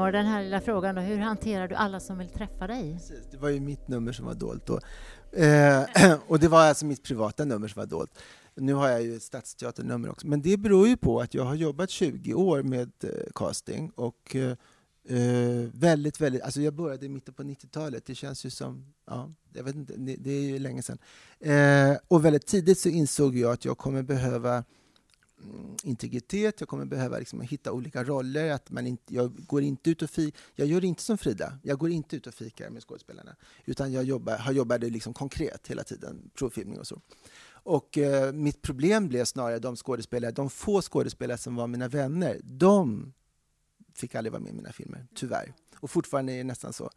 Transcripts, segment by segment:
Mimor, den här lilla frågan då, hur hanterar du alla som vill träffa dig? Precis, det var ju mitt nummer som var dolt då. Eh, och det var alltså mitt privata nummer som var dolt. Nu har jag ju ett stadsteaternummer också, men det beror ju på att jag har jobbat 20 år med eh, casting och eh, eh, väldigt, väldigt, alltså jag började i mitten på 90-talet, det känns ju som, ja, jag vet inte, det, det är ju länge sedan. Eh, och väldigt tidigt så insåg jag att jag kommer behöva Mm, integritet, jag kommer behöva liksom hitta olika roller. Att man inte, jag, går inte ut och fi, jag gör inte som Frida, jag går inte ut och fikar med skådespelarna. Utan jag jobbar, har jobbade liksom konkret hela tiden, provfilmning och så. Och eh, mitt problem blev snarare de skådespelare, de få skådespelare som var mina vänner, de fick aldrig vara med i mina filmer, tyvärr. Och fortfarande är det nästan så.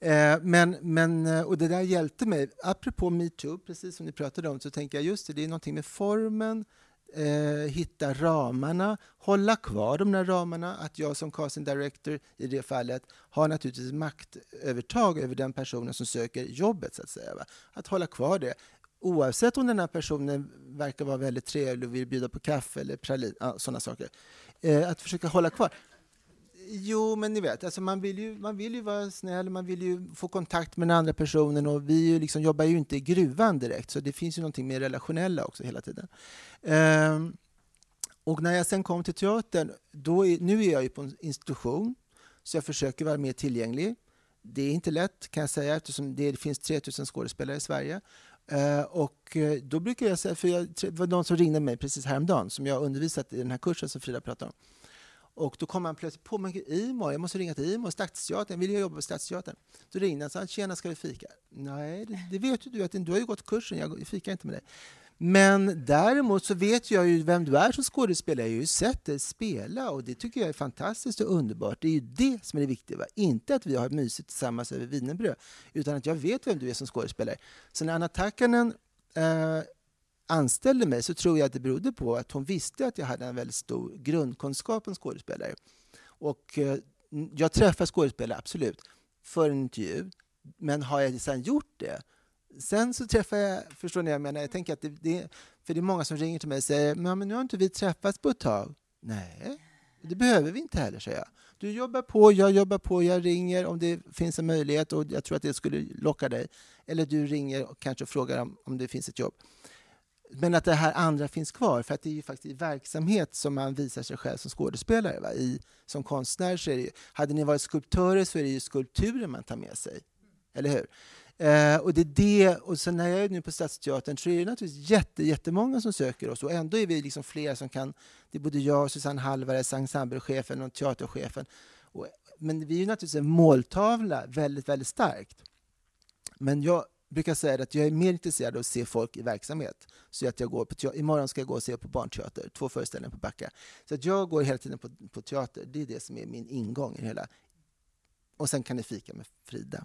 Eh, men, men, eh, och det där hjälpte mig. Apropå metoo, precis som ni pratade om, så tänker jag just det, det är någonting med formen, eh, hitta ramarna, hålla kvar de där ramarna. Att jag som casting director i det fallet har naturligtvis maktövertag över den personen som söker jobbet. så Att säga. Va? Att hålla kvar det. Oavsett om den här personen verkar vara väldigt trevlig och vill bjuda på kaffe eller pralin, sådana saker. Eh, att försöka hålla kvar. Jo, men ni vet, alltså man, vill ju, man vill ju vara snäll, man vill ju få kontakt med den andra personen och vi ju liksom jobbar ju inte i gruvan direkt, så det finns ju någonting mer relationella också hela tiden. Ehm, och när jag sen kom till teatern, då är, nu är jag ju på en institution, så jag försöker vara mer tillgänglig. Det är inte lätt kan jag säga eftersom det finns 3000 skådespelare i Sverige. Uh, och eh, då brukar jag säga, för jag, det var någon som ringde mig precis häromdagen som jag undervisat i den här kursen som Frida pratade om. Och då kom han plötsligt på, men Imo, jag måste ringa till Imo, Stadsteatern, vill jag jobba på Stadsteatern? Då ringde han och sa, tjena ska vi fika? Nej, det, det vet ju du, att du har ju gått kursen, jag fikar inte med dig. Men däremot så vet jag ju vem du är som skådespelare. Jag har ju sett dig spela och det tycker jag är fantastiskt och underbart. Det är ju det som är det viktiga. Va? Inte att vi har mysigt tillsammans över vinerbröd, utan att jag vet vem du är som skådespelare. Så när Anna Takkanen eh, anställde mig så tror jag att det berodde på att hon visste att jag hade en väldigt stor grundkunskap om skådespelare. Och eh, jag träffar skådespelare, absolut, för en intervju. Men har jag sedan gjort det Sen så träffar jag, förstår ni jag menar? Jag tänker att det, det, för det är många som ringer till mig och säger men nu har inte vi träffats på ett tag. Nej, det behöver vi inte heller, säger jag. Du jobbar på, jag jobbar på, jag ringer om det finns en möjlighet och jag tror att det skulle locka dig. Eller du ringer och kanske frågar om, om det finns ett jobb. Men att det här andra finns kvar, för att det är ju faktiskt i verksamhet som man visar sig själv som skådespelare. Va? I, som konstnär så är det ju, hade ni varit skulptörer så är det ju skulpturen man tar med sig. Eller hur? Eh, och det är det, och sen när jag är nu på Stadsteatern så är det naturligtvis jätte, jättemånga som söker oss och ändå är vi liksom flera som kan, det är både jag, Susanne Halvares, ensemblechefen och teaterchefen. Och, men vi är naturligtvis en måltavla väldigt, väldigt starkt. Men jag brukar säga att jag är mer intresserad av att se folk i verksamhet. Så att jag går på teater. Imorgon ska jag gå och se på barnteater, två föreställningar på Backa. Så att jag går hela tiden på, på teater. Det är det som är min ingång i det hela. Och sen kan ni fika med Frida.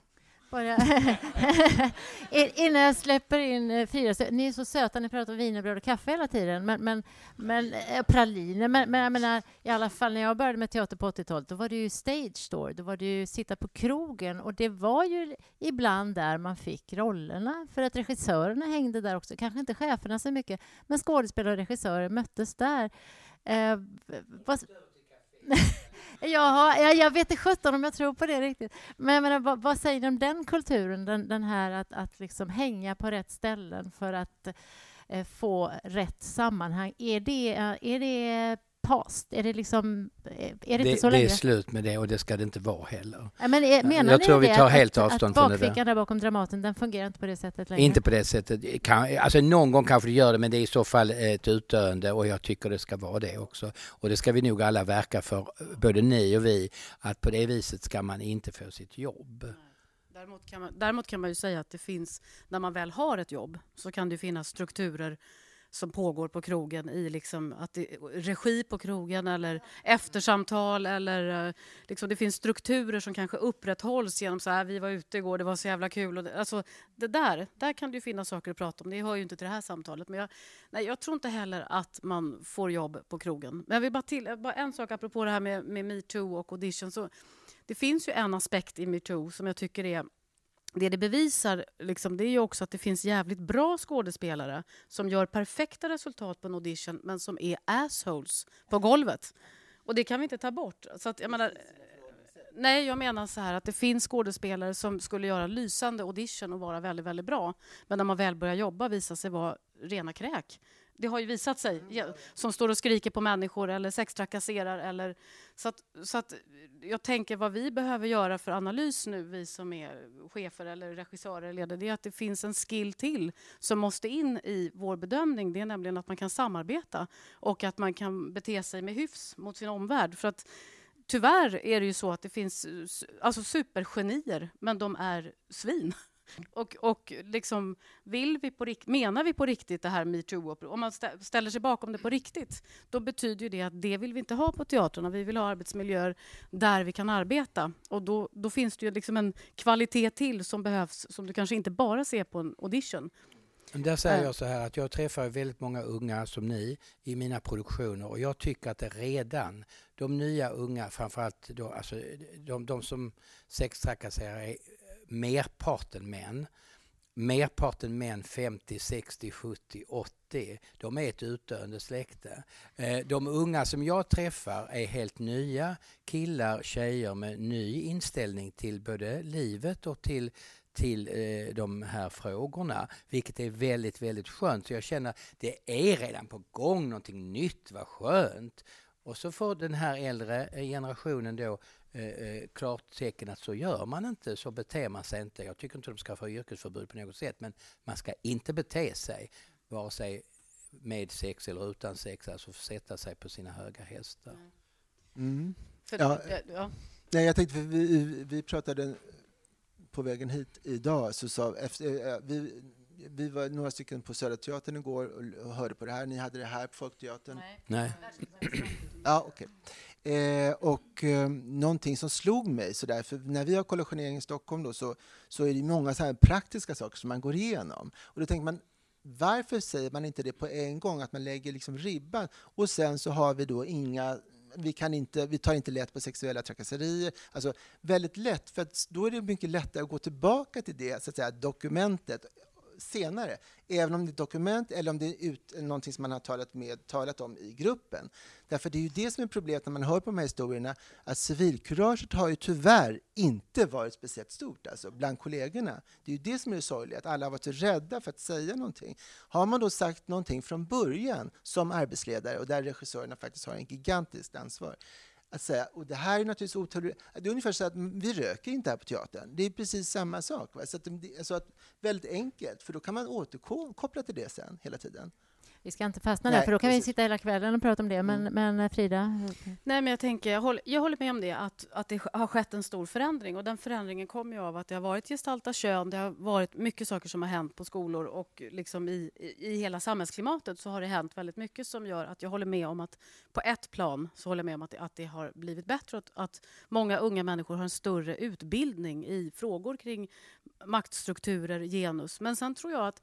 Bara innan jag släpper in eh, Frida, ni är så söta, ni pratar om wienerbröd och kaffe hela tiden, men, men, men eh, praliner, men, men jag menar, i alla fall när jag började med teater på 80-talet, då var det ju stage door, då var det ju sitta på krogen och det var ju ibland där man fick rollerna, för att regissörerna hängde där också, kanske inte cheferna så mycket, men skådespelare och regissörer möttes där. Eh, vad, Jaha, jag, jag vet inte sjutton om jag tror på det riktigt. Men jag menar, vad, vad säger ni om den kulturen, den, den här att, att liksom hänga på rätt ställen för att eh, få rätt sammanhang? Är det, är det past? Är det liksom... Är det, det inte så länge? Det är slut med det och det ska det inte vara heller. Ja, men är, menar jag ni tror vi tar att, helt avstånd att från det där. bakfickan där bakom Dramaten, den fungerar inte på det sättet längre? Inte på det sättet. Kan, alltså någon gång kanske det gör det, men det är i så fall ett utdöende och jag tycker det ska vara det också. Och det ska vi nog alla verka för, både ni och vi, att på det viset ska man inte få sitt jobb. Däremot kan, man, däremot kan man ju säga att det finns, när man väl har ett jobb, så kan det finnas strukturer som pågår på krogen i liksom att det, regi på krogen eller eftersamtal eller eh, liksom det finns strukturer som kanske upprätthålls genom så här vi var ute igår, det var så jävla kul. Och det, alltså, det där, där kan det ju finnas saker att prata om. Det hör ju inte till det här samtalet. Men jag, nej, jag tror inte heller att man får jobb på krogen. Men jag vill bara till, bara en sak apropå det här med, med metoo och audition. Så det finns ju en aspekt i metoo som jag tycker är det det bevisar liksom, det är också att det finns jävligt bra skådespelare som gör perfekta resultat på en audition men som är assholes på golvet. Och det kan vi inte ta bort. Så att, jag menar, Nej, jag menar så här att det finns skådespelare som skulle göra lysande audition och vara väldigt, väldigt bra. Men när man väl börjar jobba visar sig vara rena kräk. Det har ju visat sig. Ja, Som står och skriker på människor eller sextrakasserar. Eller, så att, så att jag tänker vad vi behöver göra för analys nu, vi som är chefer eller regissörer eller ledare, det är att det finns en skill till som måste in i vår bedömning. Det är nämligen att man kan samarbeta och att man kan bete sig med hyfs mot sin omvärld. För att tyvärr är det ju så att det finns alltså supergenier, men de är svin. Och, och liksom, vill vi på rikt- menar vi på riktigt det här metoo om man stä- ställer sig bakom det på riktigt, då betyder det att det vill vi inte ha på teatrarna. Vi vill ha arbetsmiljöer där vi kan arbeta. Och då, då finns det ju liksom en kvalitet till som behövs, som du kanske inte bara ser på en audition. Där säger Eh. jag så här att jag träffar väldigt många unga som ni i mina produktioner och jag tycker att det redan, de nya unga, framförallt då, alltså, de, de som sextrakasserar merparten män. Merparten män 50, 60, 70, 80. De är ett utdöende släkte. Eh, de unga som jag träffar är helt nya killar, tjejer med ny inställning till både livet och till till eh, de här frågorna, vilket är väldigt, väldigt skönt. Så jag känner att det är redan på gång någonting nytt, vad skönt. Och så får den här äldre generationen då eh, eh, klartecken att så gör man inte, så beter man sig inte. Jag tycker inte de ska få yrkesförbud på något sätt, men man ska inte bete sig, vare sig med sex eller utan sex, alltså sätta sig på sina höga hästar. Mm. För, Ja. ja. Ja, Nej, jag tänkte, vi, vi pratade på vägen hit idag, så sa, efter, eh, vi, vi var några stycken på Södra Teatern igår och, hörde på det här. Ni hade det här på Folkteatern. Nej. Ja, okej. Eh, och eh, någonting som slog mig, så där, för när vi har kollationering i Stockholm då, så, så är det många så här praktiska saker som man går igenom. Och då tänker man, varför säger man inte det på en gång, att man lägger liksom ribban och sen så har vi då inga vi, kan inte, vi tar inte lätt på sexuella trakasserier. Alltså väldigt lätt, för att då är det mycket lättare att gå tillbaka till det så att säga, dokumentet senare. Även om det är ett dokument eller om det är ut, någonting som man har talat, med, talat om i gruppen. Därför det är ju det som är problemet när man hör på de här historierna, att civilkuraget har ju tyvärr inte varit speciellt stort alltså, bland kollegorna. Det är ju det som är det sorgliga, att alla har varit så rädda för att säga någonting. Har man då sagt någonting från början som arbetsledare, och där regissörerna faktiskt har en gigantiskt ansvar, att säga, och det här är naturligtvis otolerant. det är ungefär så att vi röker inte här på teatern. Det är precis samma sak. Va? Så att alltså att, väldigt enkelt, för då kan man återkoppla till det sen hela tiden. Vi ska inte fastna Nej, där, för då kan vi precis. sitta hela kvällen och prata om det. Men, men eh, Frida? Nej, men jag, tänker, jag, håller, jag håller med om det, att, att det har skett en stor förändring. Och Den förändringen kommer ju av att det har varit gestaltat kön, det har varit mycket saker som har hänt på skolor och liksom i, i, i hela samhällsklimatet så har det hänt väldigt mycket som gör att jag håller med om att på ett plan så håller jag med om att det, att det har blivit bättre och att, att många unga människor har en större utbildning i frågor kring maktstrukturer, genus. Men sen tror jag att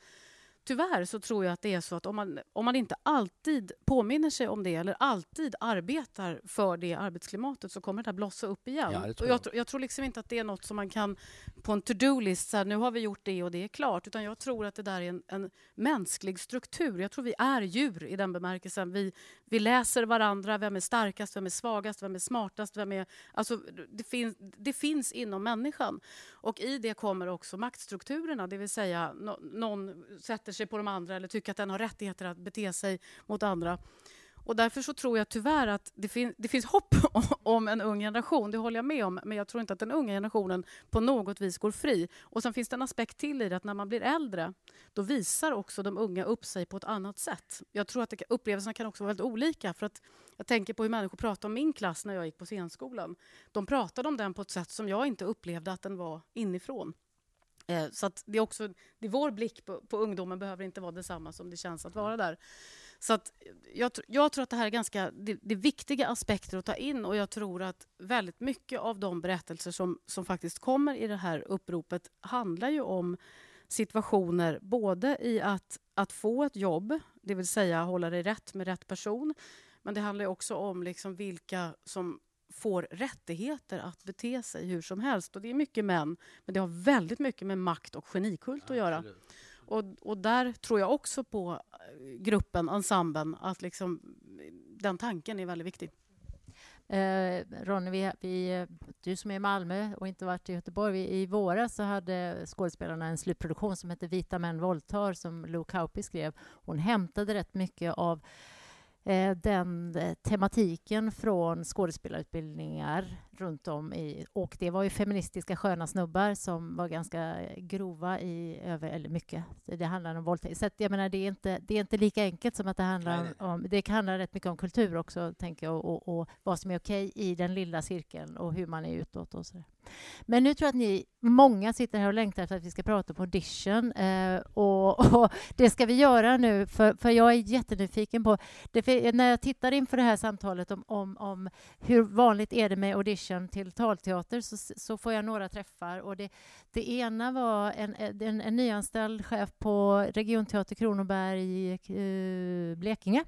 Tyvärr så tror jag att det är så att om man, om man inte alltid påminner sig om det eller alltid arbetar för det arbetsklimatet så kommer det här blossa upp igen. Ja, tror och jag, jag. tro- jag tror liksom inte att det är något som man kan på en to-do-list, nu har vi gjort det och det är klart. Utan jag tror att det där är en, en mänsklig struktur. Jag tror vi är djur i den bemärkelsen. Vi, vi läser varandra, vem är starkast, vem är svagast, vem är smartast, vem är... Alltså, det, finns, det finns inom människan. Och i det kommer också maktstrukturerna, det vill säga nå- någon sätter sig på de andra eller tycka att den har rättigheter att bete sig mot andra. Och därför så tror jag tyvärr att det, fin- det finns hopp om en ung generation, det håller jag med om, men jag tror inte att den unga generationen på något vis går fri. Och sen finns det en aspekt till i det att när man blir äldre, då visar också de unga upp sig på ett annat sätt. Jag tror att det, upplevelserna kan också vara väldigt olika, för att jag tänker på hur människor pratade om min klass när jag gick på scenskolan. De pratade om den på ett sätt som jag inte upplevde att den var inifrån. Eh, Så att det är också, det är vår blick på, på ungdomen behöver inte vara detsamma som det känns att vara där. Så att jag, jag tror att det här är ganska det, det är viktiga aspekter att ta in och jag tror att väldigt mycket av de berättelser som, som faktiskt kommer i det här uppropet handlar ju om situationer både i att, att få ett jobb, det vill säga hålla dig rätt med rätt person, men det handlar också om liksom vilka som får rättigheter att bete sig hur som helst. Och det är mycket män, men det har väldigt mycket med makt och genikult att göra. Och, och där tror jag också på eh, gruppen, ensemblen, att liksom, den tanken är väldigt viktig. Eh, Ronny, vi, vi, du som är i Malmö och inte varit i Göteborg, vi, i våras så hade skådespelarna en slutproduktion som hette Vita män våldtar som Lou Kauppi skrev. Hon hämtade rätt mycket av Eh, den tematiken från skådespelarutbildningar runt om i... Och det var ju feministiska sköna snubbar som var ganska grova i över... Eller mycket. Det handlar om våldtäkt. Så jag menar, det är, inte, det är inte lika enkelt som att det handlar Nej. om... Det kan handla rätt mycket om kultur också, tänker jag, och, och, och vad som är okej i den lilla cirkeln och hur man är utåt och så. Men nu tror jag att ni, många sitter här och längtar efter att vi ska prata om audition. Eh, och, och, det ska vi göra nu, för, för jag är jättenyfiken på... Det, när jag tittar inför det här samtalet om, om, om hur vanligt är det med audition till talteater så, så får jag några träffar. Och det, det ena var en, eh, en, en nyanställd chef på Regionteater Kronoberg i eh, Blekinge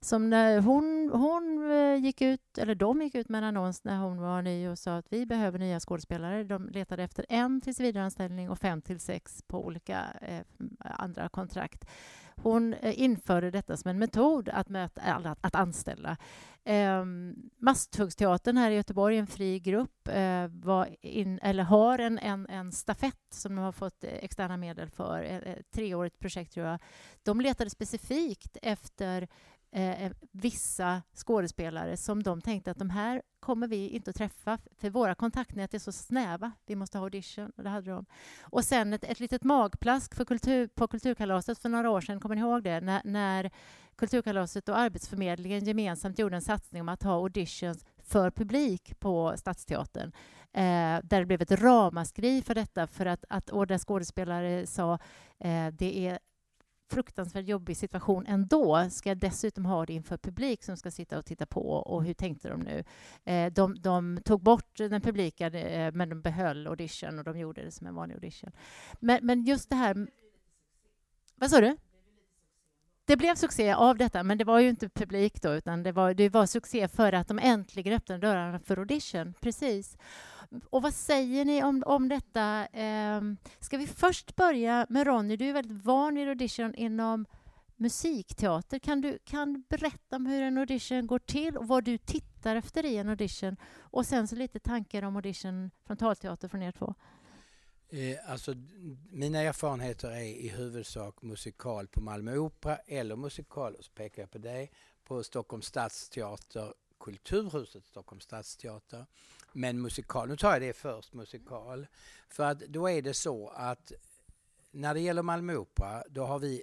som när hon, hon eh, gick ut, eller de gick ut med en annons när hon var ny och sa att vi behöver nya skådespelare. De letade efter en tillsvidareanställning och fem till sex på olika eh, andra kontrakt. Hon eh, införde detta som en metod att, möta, att, att anställa. Eh, Masthuggsteatern här i Göteborg, en fri grupp, eh, var in, eller har en, en, en stafett som de har fått eh, externa medel för, ett treårigt projekt tror jag. De letade specifikt efter Eh, eh, vissa skådespelare som de tänkte att de här kommer vi inte att träffa för våra kontaktnät är så snäva. Vi måste ha audition och det hade de. Och sen ett, ett litet magplask för kultur, på Kulturkalaset för några år sedan, kommer ni ihåg det? När, när Kulturkalaset och Arbetsförmedlingen gemensamt gjorde en satsning om att ha auditions för publik på Stadsteatern. Eh, där det blev ett ramaskri för detta för att, att och där skådespelare sa eh, det är fruktansvärt jobbig situation ändå. Ska jag dessutom ha det inför publik som ska sitta och titta på? Och hur tänkte de nu? Eh, de, de, tog bort den publika, eh, men de behöll audition och de gjorde det som en vanlig audition. Men, men just det här... Vad sa du? Det blev succé av detta, men det var ju inte publik då, utan det var, det var succé för att de äntligen öppnade dörrarna för audition. Precis. Och vad säger ni om, om detta? Eh, ska vi först börja med Ronny? Du är väldigt van vid audition inom musikteater. Kan du, kan du berätta om hur en audition går till och vad du tittar efter i en audition? Och sen så lite tankar om audition från talteater från er två. Eh, alltså, mina erfarenheter är i huvudsak musikal på Malmö Opera eller musikal, och så pekar jag på dig, på Stockholms stadsteater, Kulturhuset Stockholms stadsteater. Men musikal, nu tar jag det först, musikal. För att då är det så att när det gäller Malmö Opera, då har vi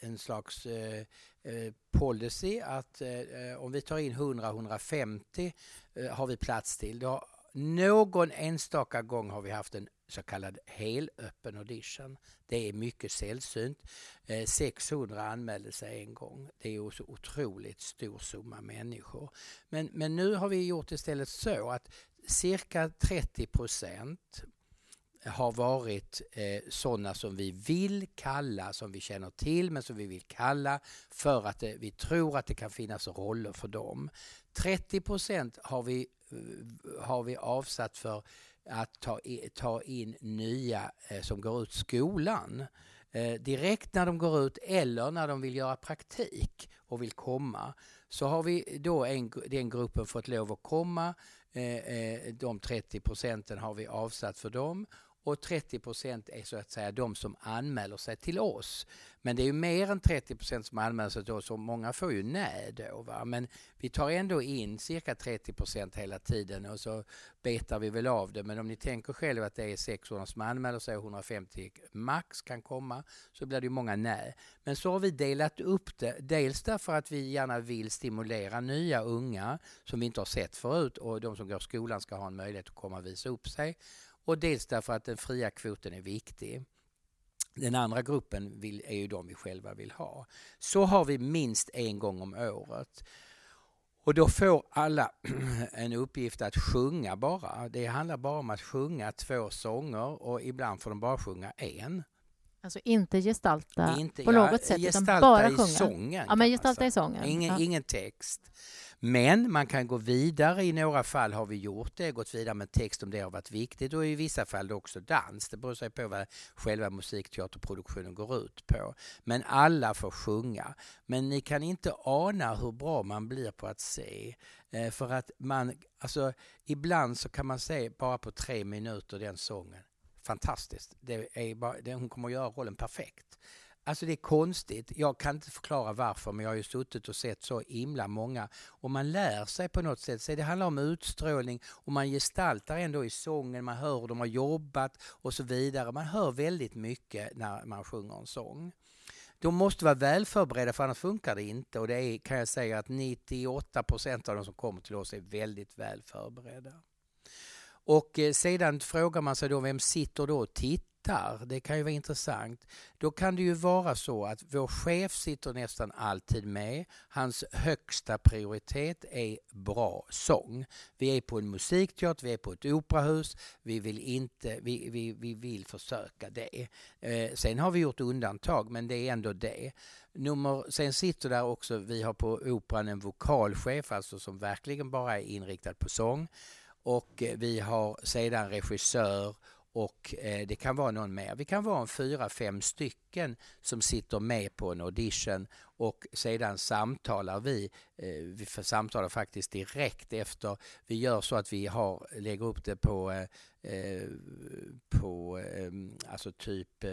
en slags eh, eh policy att eh, eh om vi tar in 100-150 eh, har vi plats till. Då, någon enstaka gång har vi haft en så kallad helöppen audition. Det är mycket sällsynt. 600 anmälde sig en gång. Det är ju så otroligt stor summa människor. Men, men nu har vi gjort istället så att cirka 30 procent har varit eh, sådana som vi vill kalla, som vi känner till men som vi vill kalla för att det, vi tror att det kan finnas roller för dem. 30 procent har vi, har vi avsatt för att ta, ta in nya eh, som går ut skolan eh, direkt när de går ut eller när de vill göra praktik och vill komma. Så har vi då en, den gruppen fått lov att komma. Eh, eh de 30 procenten har vi avsatt för dem och 30 procent är så att säga de som anmäler sig till oss. Men det är ju mer än 30 procent som anmäler sig till oss och många får ju nej då. Va? Men vi tar ändå in cirka 30 procent hela tiden och så betar vi väl av det. Men om ni tänker själva att det är 600 som anmäler sig och 150 max kan komma så blir det ju många nej. Men så har vi delat upp det. Dels därför att vi gärna vill stimulera nya unga som vi inte har sett förut och de som går skolan ska ha en möjlighet att komma och visa upp sig och dels därför att den fria kvoten är viktig. Den andra gruppen vill, är ju de vi själva vill ha. Så har vi minst en gång om året. Och då får alla en uppgift att sjunga bara. Det handlar bara om att sjunga två sånger och ibland får de bara sjunga en. Alltså inte gestalta inte, på något sätt, utan bara sjunga? i sången. Ja, men gestalta i sången. Ingen, ja. ingen text. Men man kan gå vidare, i några fall har vi gjort det, gått vidare med text om det har varit viktigt och i vissa fall också dans. Det beror sig på vad själva musikteaterproduktionen går ut på. Men alla får sjunga. Men ni kan inte ana hur bra man blir på att se. Eh, för att man, alltså ibland så kan man se bara på tre minuter den sången. Fantastiskt. Det är bara, det, hon kommer att göra rollen perfekt. Alltså det är konstigt. Jag kan inte förklara varför men jag har ju suttit och sett så himla många och man lär sig på något sätt. Så det handlar om utstrålning och man gestaltar ändå i sången, man hör hur de har jobbat och så vidare. Man hör väldigt mycket när man sjunger en sång. De måste vara väl förberedda för annars funkar det inte och det är, kan jag säga att 98 procent av de som kommer till oss är väldigt väl förberedda. Och eh, sedan frågar man sig då vem sitter då och tittar tittar, det kan ju vara intressant, då kan det ju vara så att vår chef sitter nästan alltid med. Hans högsta prioritet är bra sång. Vi är på en musikteater, vi är på ett operahus, vi vill, inte, vi, vi, vi vill försöka det. Eh, sen har vi gjort undantag, men det är ändå det. Nummer, sen sitter där också, vi har på Operan en vokalchef, alltså som verkligen bara är inriktad på sång. Och eh, vi har sedan regissör och eh, det kan vara någon mer. Vi kan vara en fyra, fem stycken som sitter med på en audition och sedan samtalar vi. Eh, vi samtalar faktiskt direkt efter. Vi gör så att vi har, lägger upp det på, eh, eh på eh, alltså typ, eh,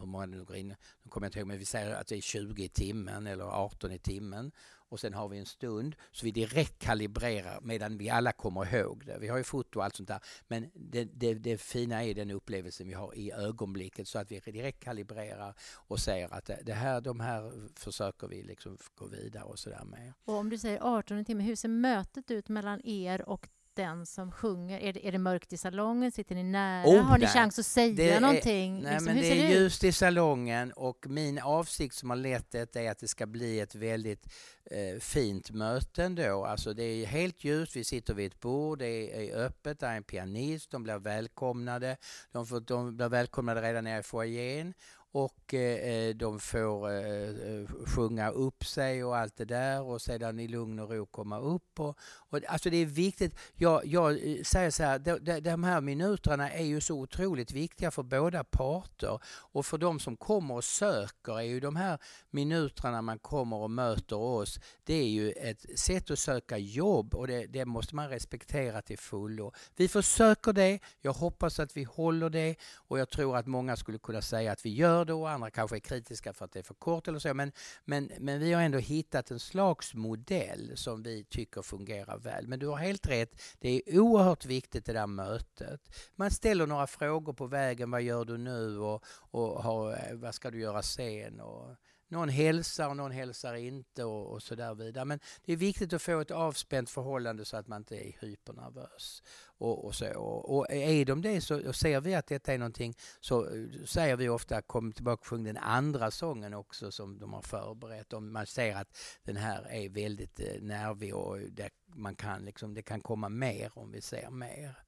hur många det nu går in, nu kommer jag inte ihåg, men vi säger att det är 20 i timmen eller 18 i timmen och sen har vi en stund så vi direkt kalibrerar medan vi alla kommer ihåg det. Vi har ju foto och allt sånt där men det, det, det fina är den upplevelsen vi har i ögonblicket så att vi direkt kalibrerar och säger att det här, de här försöker vi liksom gå vidare och sådär med. Och om du säger 18 timmar, hur ser mötet ut mellan er och den som sjunger? Är det, är det mörkt i salongen? Sitter ni nära? Oh, har ni chans att säga det någonting? Är, nej, liksom, men det är ljust i salongen och min avsikt som har lett det är att det ska bli ett väldigt eh, fint möte ändå. Alltså det är helt ljust, vi sitter vid ett bord, det är, är öppet, det är en pianist, de blir välkomnade. De, får, de blir välkomnade redan nere i foajén och eh, eh, de får eh, eh, sjunga upp sig och allt det där och sedan i lugn och ro komma upp. Och, och, alltså det är viktigt. Jag, jag eh, säger så här, de, de, de, här minuterna är ju så otroligt viktiga för båda parter och för de som kommer och söker är ju de här minuterna man kommer och möter oss, det är ju ett sätt att söka jobb och det, det måste man respektera till fullo. Vi försöker det, jag hoppas att vi håller det och jag tror att många skulle kunna säga att vi gör det och andra kanske är kritiska för att det är för kort eller så. Men, men, men vi har ändå hittat en slags modell som vi tycker fungerar väl. Men du har helt rätt, det är oerhört viktigt det där mötet. Man ställer några frågor på vägen, vad gör du nu och, och har, eh, vad ska du göra sen? Och, någon hälsar och någon hälsar inte och, och så där vidare. Men det är viktigt att få ett avspänt förhållande så att man inte är hypernervös. Och, och, så. och är de det så och ser vi att detta är någonting så eh, säger vi ofta kom tillbaka och sjung den andra sången också som de har förberett. Om man ser att den här är väldigt eh, nervig och det, man kan liksom, det kan komma mer om vi ser mer.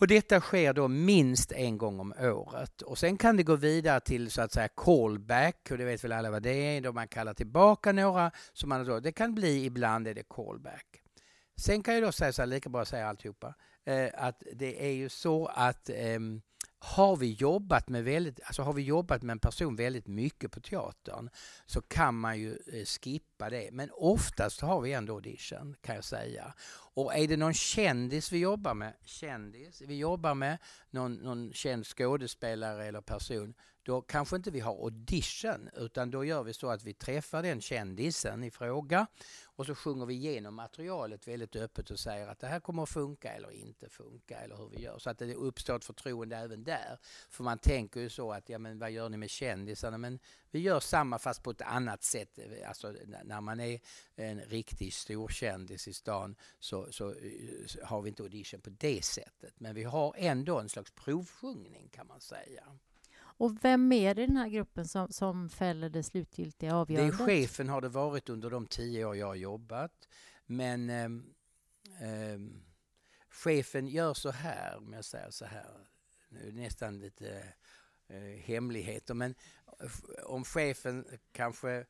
Och detta sker då minst en gång om året. Och sen kan det gå vidare till så att säga callback, och det vet väl alla vad det är, då man kallar tillbaka några. Som man då, det kan bli, ibland är det callback. Sen kan jag då säga så här, lika bra att säga alltihopa, eh, att det är ju så att eh, har vi jobbat med väldigt, alltså har vi jobbat med en person väldigt mycket på teatern så kan man ju eh, skippa det. Men oftast har vi ändå audition kan jag säga. Och är det någon kändis vi jobbar med, kändis vi jobbar med, någon, någon känd skådespelare eller person, då kanske inte vi har audition utan då gör vi så att vi träffar den kändisen i fråga och så sjunger vi igenom materialet väldigt öppet och säger att det här kommer att funka eller inte funka eller hur vi gör. Så att det uppstår ett förtroende även där. För man tänker ju så att, ja men vad gör ni med kändisarna? Men vi gör samma fast på ett annat sätt. Alltså när man är en riktig storkändis i stan så, så, så har vi inte audition på det sättet. Men vi har ändå en slags provsjungning kan man säga. Och vem är det i den här gruppen som, som fäller det slutgiltiga avgörandet? Det är chefen har det varit under de tio år jag har jobbat. Men eh, eh, chefen gör så här, om jag säger så här, nu är det nästan lite eh, hemligheter, men om chefen kanske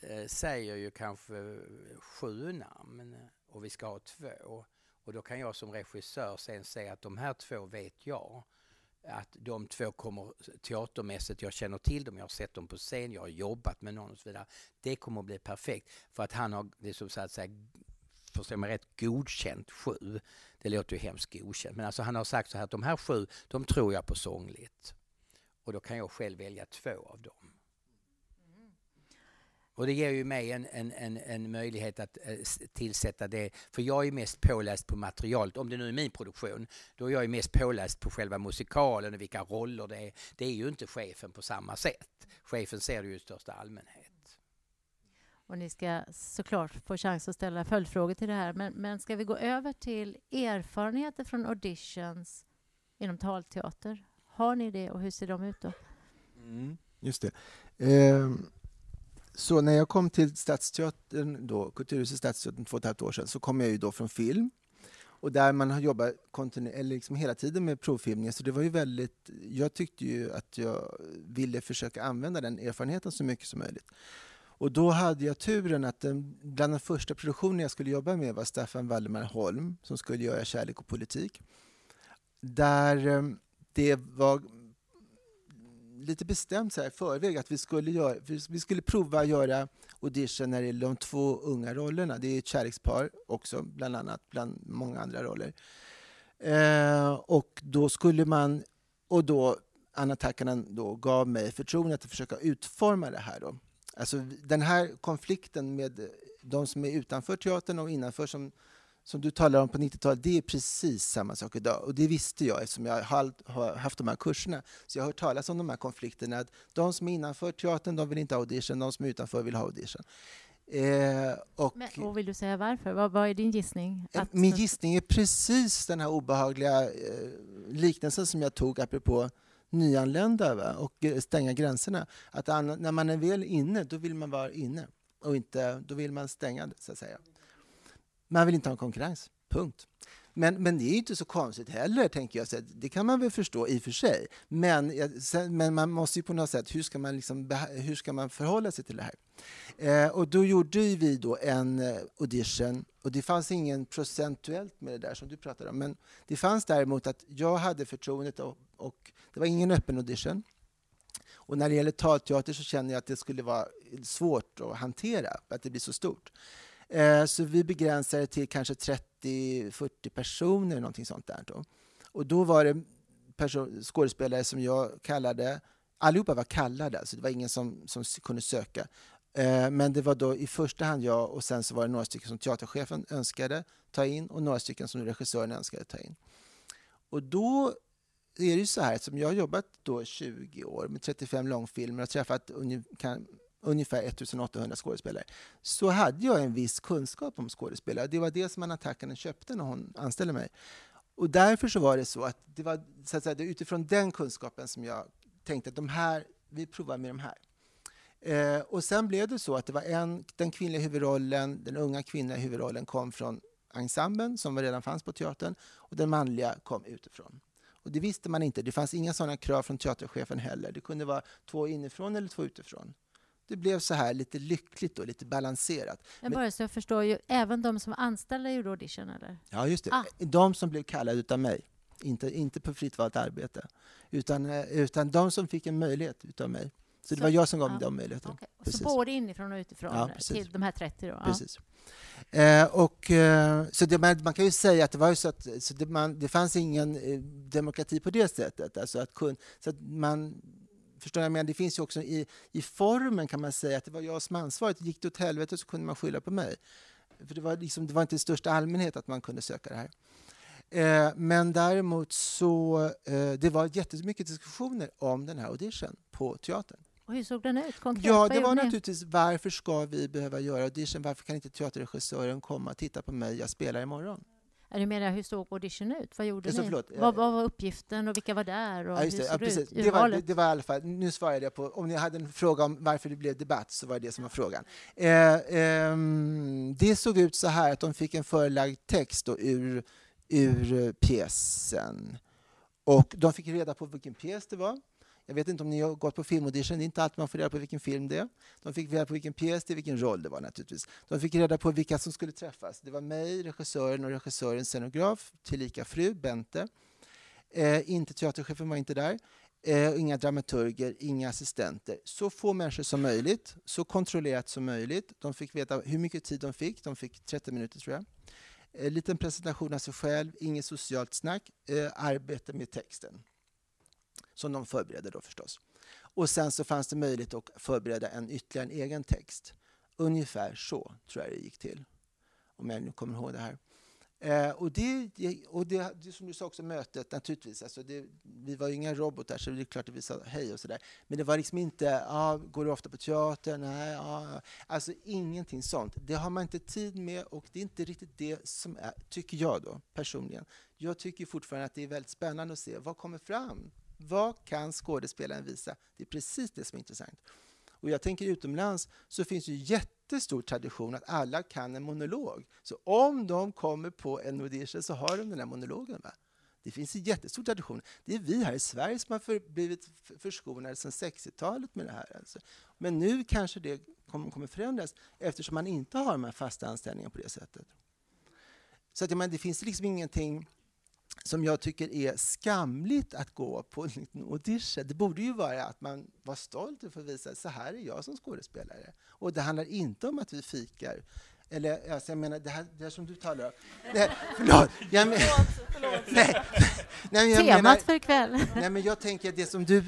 eh, säger ju kanske sju namn och vi ska ha två. Och då kan jag som regissör sen säga att de här två vet jag att de två kommer teatermässigt, jag känner till dem, jag har sett dem på scen, jag har jobbat med någon och så vidare. Det kommer att bli perfekt för att han har, det är så att säga, förstår mig rätt, godkänt sju. Det låter ju hemskt godkänt, men alltså han har sagt så här att de här sju, de tror jag på sångligt. Och då kan jag själv välja två av dem. Och det ger ju mig en, en, en, en möjlighet att eh, tillsätta det, för jag är mest påläst på materialet. Om det nu är min produktion, då är jag mest påläst på själva musikalen och vilka roller det är. Det är ju inte chefen på samma sätt. Chefen ser det ju i största allmänhet. Och ni ska såklart få chans att ställa följdfrågor till det här. Men, men ska vi gå över till erfarenheter från auditions inom talteater? Har ni det och hur ser de ut då? Mm, just det. Eh, så när jag kom till Stadsteatern, då, Kulturhuset Stadsteatern två och ett halvt år sedan, så kom jag ju då från film. Och där man har jobbat eller liksom hela tiden med provfilmningar. Så det var ju väldigt, jag tyckte ju att jag ville försöka använda den erfarenheten så mycket som möjligt. Och då hade jag turen att den, bland de första produktionerna jag skulle jobba med var Staffan Waldemar Holm som skulle göra Kärlek och politik. Där eh, det var lite bestämt så här i förväg att vi skulle, göra, vi skulle prova att göra audition när det gäller de två unga rollerna. Det är ett kärlekspar också, bland annat, bland många andra roller. Eh, och då skulle man, och då Anna Takkanen då gav mig förtroendet att försöka utforma det här. Då. Alltså den här konflikten med de som är utanför teatern och innanför som som du talar om på 90-talet, det är precis samma sak idag. Och det visste jag eftersom jag har haft de här kurserna. Så jag har hört talas om de här konflikterna. Att de som är innanför teatern, de vill inte ha audition. De som är utanför vill ha audition. Eh, och, Men, och vill du säga varför? Vad, vad är din gissning? Att... Min gissning är precis den här obehagliga eh, liknelsen som jag tog apropå nyanlända va? och eh, stänga gränserna. Att när man är väl inne, då vill man vara inne och inte, då vill man stänga det, så att säga. Man vill inte ha konkurrens. Punkt. Men, men det är inte så konstigt heller, tänker jag. Det kan man väl förstå i och för sig. Men, men man måste ju på något sätt, hur ska man, liksom, hur ska man förhålla sig till det här? Eh, och då gjorde vi då en eh, audition och det fanns ingen procentuellt med det där som du pratade om. Men det fanns däremot att jag hade förtroendet och, och det var ingen öppen audition. Och när det gäller talteater så känner jag att det skulle vara svårt att hantera, att det blir så stort. Eh, så vi begränsade till kanske 30-40 personer, någonting sånt där. Då. Och då var det skådespelare som jag kallade, allihopa var kallade, så det var ingen som, som kunde söka. Eh, men det var då i första hand jag och sen så var det några stycken som teaterchefen önskade ta in och några stycken som regissören önskade ta in. Och då är det ju så här, som jag har jobbat då 20 år med 35 långfilmer och träffat ungefär 1800 skådespelare, så hade jag en viss kunskap om skådespelare. Det var det som Anna köpte när hon anställde mig. Och därför så var det så att det var så att säga, det utifrån den kunskapen som jag tänkte att de här, vi provar med de här. Eh, och sen blev det så att det var en, den kvinnliga huvudrollen, den unga kvinnliga huvudrollen kom från ensemblen som redan fanns på teatern och den manliga kom utifrån. Och det visste man inte. Det fanns inga sådana krav från teaterchefen heller. Det kunde vara två inifrån eller två utifrån det blev så här lite lyckligt och lite balanserat. Men bara så jag förstår, ju, även de som var anställda gjorde audition, eller? Ja, just det. Ah. De som blev kallade av mig, inte, inte på fritt valt arbete, utan, eh, utan de som fick en möjlighet av mig. Så, så det var jag som gav ja. dem möjligheten. Okay. Så både inifrån och utifrån ja, till de här 30 då? Precis. Ja. Eh, och, eh, så det, man, man, kan ju säga att det var ju så att så det, man, det fanns ingen eh, demokrati på det sättet. Alltså att kun, så att man Förstår jag? Men det finns ju också i, i formen kan man säga att det var jag som ansvarade. Gick det åt helvete så kunde man skylla på mig. För det var, liksom, det var inte i största allmänhet att man kunde söka det här. Eh, men däremot så eh, det var jättemycket diskussioner om den här audition på teatern. Och hur såg den ut konkret? Ja, det var naturligtvis varför ska vi behöva göra audition? Varför kan inte teaterregissören komma och titta på mig? Jag spelar imorgon. Är det mer hur såg audition ut? Vad gjorde ni? Vad, vad, var uppgiften och vilka var där? Och ja, hur ja, precis. Det, var, det, det var i alla fall, nu svarade jag på, om ni hade en fråga om varför det blev debatt så var det det som var frågan. Eh, eh, det såg ut så här att de fick en förelagd text då, ur, ur pjäsen. Och de fick reda på vilken pjäs det var. Jag vet inte om ni har gått på filmaudition, det är inte alltid man får reda på vilken film det är. De fick reda på vilken pjäs det är, vilken roll det var naturligtvis. De fick reda på vilka som skulle träffas. Det var mig, regissören och regissörens scenograf, tillika fru, Bente. Eh, inte teaterchefen var inte där. Eh, inga dramaturger, inga assistenter. Så få människor som möjligt, så kontrollerat som möjligt. De fick veta hur mycket tid de fick. De fick 30 minuter tror jag. Eh, liten presentation av sig själv, inget socialt snack, eh, arbete med texten. Som de förberedde då förstås. Och sen så fanns det möjlighet att förbereda en ytterligare en egen text. Ungefär så tror jag det gick till. Om jag nu kommer ihåg det här. Eh, och det, och det, det som du sa också, mötet naturligtvis. Alltså det, vi var ju inga robotar så det är klart att vi sa hej och sådär. Men det var liksom inte, ah, går du ofta på teater? Nej, ah. Alltså ingenting sånt. Det har man inte tid med och det är inte riktigt det som är, tycker jag då personligen. Jag tycker fortfarande att det är väldigt spännande att se vad kommer fram. Vad kan skådespelaren visa? Det är precis det som är intressant. Och jag tänker utomlands så finns ju jättestor tradition att alla kan en monolog. Så om de kommer på en audition så har de den här monologen. Va? Det finns en jättestor tradition. Det är vi här i Sverige som har för, blivit förskonade sedan 60-talet med det här. Alltså. Men nu kanske det kommer, kommer förändras eftersom man inte har de här fasta anställningarna på det sättet. Så att, men, det finns liksom ingenting som jag tycker är skamligt att gå på en audition. Det borde ju vara att man var stolt över att visa så här är jag som skådespelare. Och det handlar inte om att vi fikar. Eller alltså jag menar, det här, det här som du talar om. Nej, förlåt. Jag men, förlåt, förlåt. Nej, nej, jag Temat menar, för ikväll. Nej, men jag tänker att det som du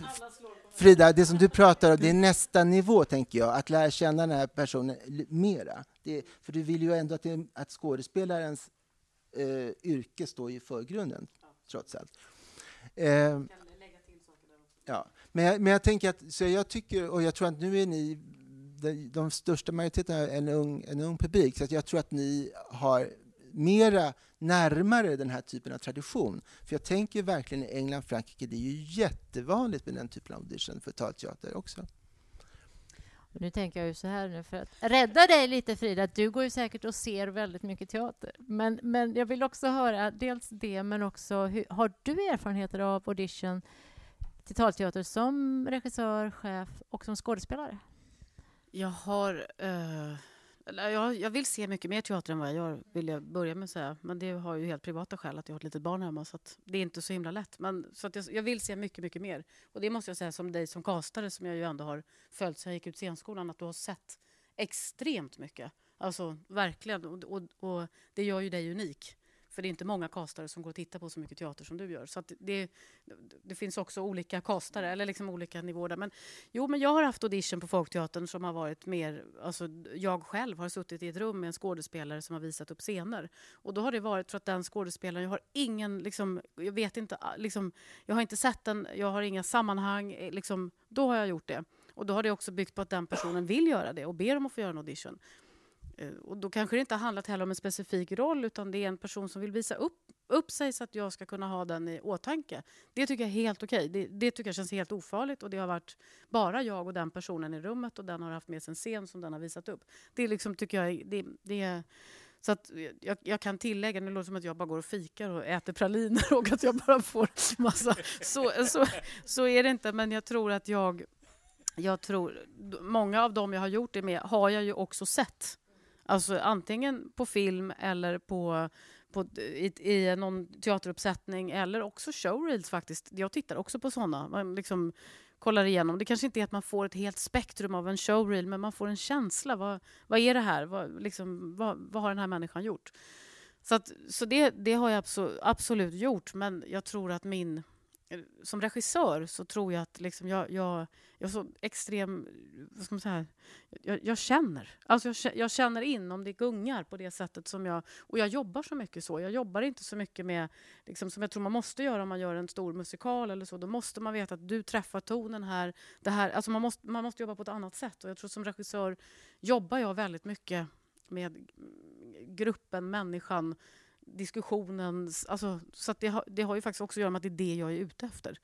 Frida, det som du pratar om, det är nästa nivå, tänker jag. Att lära känna den här personen mera. Det, för du vill ju ändå att, det, att skådespelarens eh, yrke står i förgrunden, ja. trots allt. Eh, ja. men, jag, men jag tänker att, så jag tycker, och jag tror att nu är ni, de, de största majoriteten är en ung, en ung publik, så jag tror att ni har mera närmare den här typen av tradition. För jag tänker verkligen i England, Frankrike, det är ju jättevanligt med den typen av audition för talteater också. Nu tänker jag ju så här nu för att rädda dig lite Frida, du går ju säkert och ser väldigt mycket teater. Men, men jag vill också höra dels det, men också hur, har du erfarenheter av audition till talteater som regissör, chef och som skådespelare? Jag har uh jag, jag vill se mycket mer teater än vad jag gör, vill jag börja med att säga. Men det har ju helt privata skäl, att jag har ett litet barn hemma, så det är inte så himla lätt. Men, så jag, jag, vill se mycket, mycket mer. Och det måste jag säga som dig som kastare, som jag ju ändå har följt sen jag gick ut scenskolan, att du har sett extremt mycket. Alltså verkligen. Och, och, och det gör ju dig unik. För det är inte många kastare som går och tittar på så mycket teater som du gör. Så det, det, finns också olika kastare, eller liksom olika nivåer där. Men, jo, men jag har haft audition på Folkteatern som har varit mer... Alltså, jag själv har suttit i ett rum med en skådespelare som har visat upp scener. Och då har det varit för att den skådespelaren, jag har ingen... Liksom, jag vet inte... Ah, liksom, jag har inte sett den, jag har inga sammanhang. Eh, liksom, då har jag gjort det. Och då har det också byggt på att den personen vill göra det och ber om att få göra en audition. Eh, och då kanske det inte har handlat heller om en specifik roll utan det är en person som vill visa upp, upp sig så att jag ska kunna ha den i åtanke. Det tycker jag är helt okej. Det, det, tycker jag känns helt ofarligt och det har varit bara jag och den personen i rummet och den har haft med sig en scen som den har visat upp. Det liksom tycker jag det, det så att jag, jag, kan tillägga, nu låter det som att jag bara går och fikar och äter praliner och att jag bara får massa... Så, så, så är det inte, men jag tror att jag... Jag tror, många av dem jag har gjort det med har jag ju också sett. Alltså antingen på film eller på, på, i, i någon teateruppsättning eller också showreels faktiskt. Jag tittar också på såna. Man liksom kollar igenom. Det kanske inte är att man får ett helt spektrum av en showreel men man får en känsla. Vad, vad är det här? Vad, liksom, vad, vad har den här människan gjort? Så, att, så det, det har jag absolut gjort men jag tror att min som regissör så tror jag att liksom jag, jag, jag är så extrem... Vad ska man säga? Jag, jag känner. Alltså jag, jag, känner in om det gungar på det sättet som jag... Och jag jobbar så mycket så. Jag jobbar inte så mycket med... Liksom, som jag tror man måste göra om man gör en stor musikal eller så. Då måste man veta att du träffar tonen här. Det här alltså man, måste, man måste jobba på ett annat sätt. Och jag tror som regissör jobbar jag väldigt mycket med gruppen, människan diskussionen. Alltså, så det, har, det har ju faktiskt också att göra med att det är det jag är ute efter.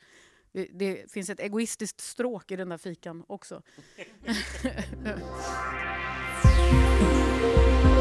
Det finns ett egoistiskt stråk i den där fikan också.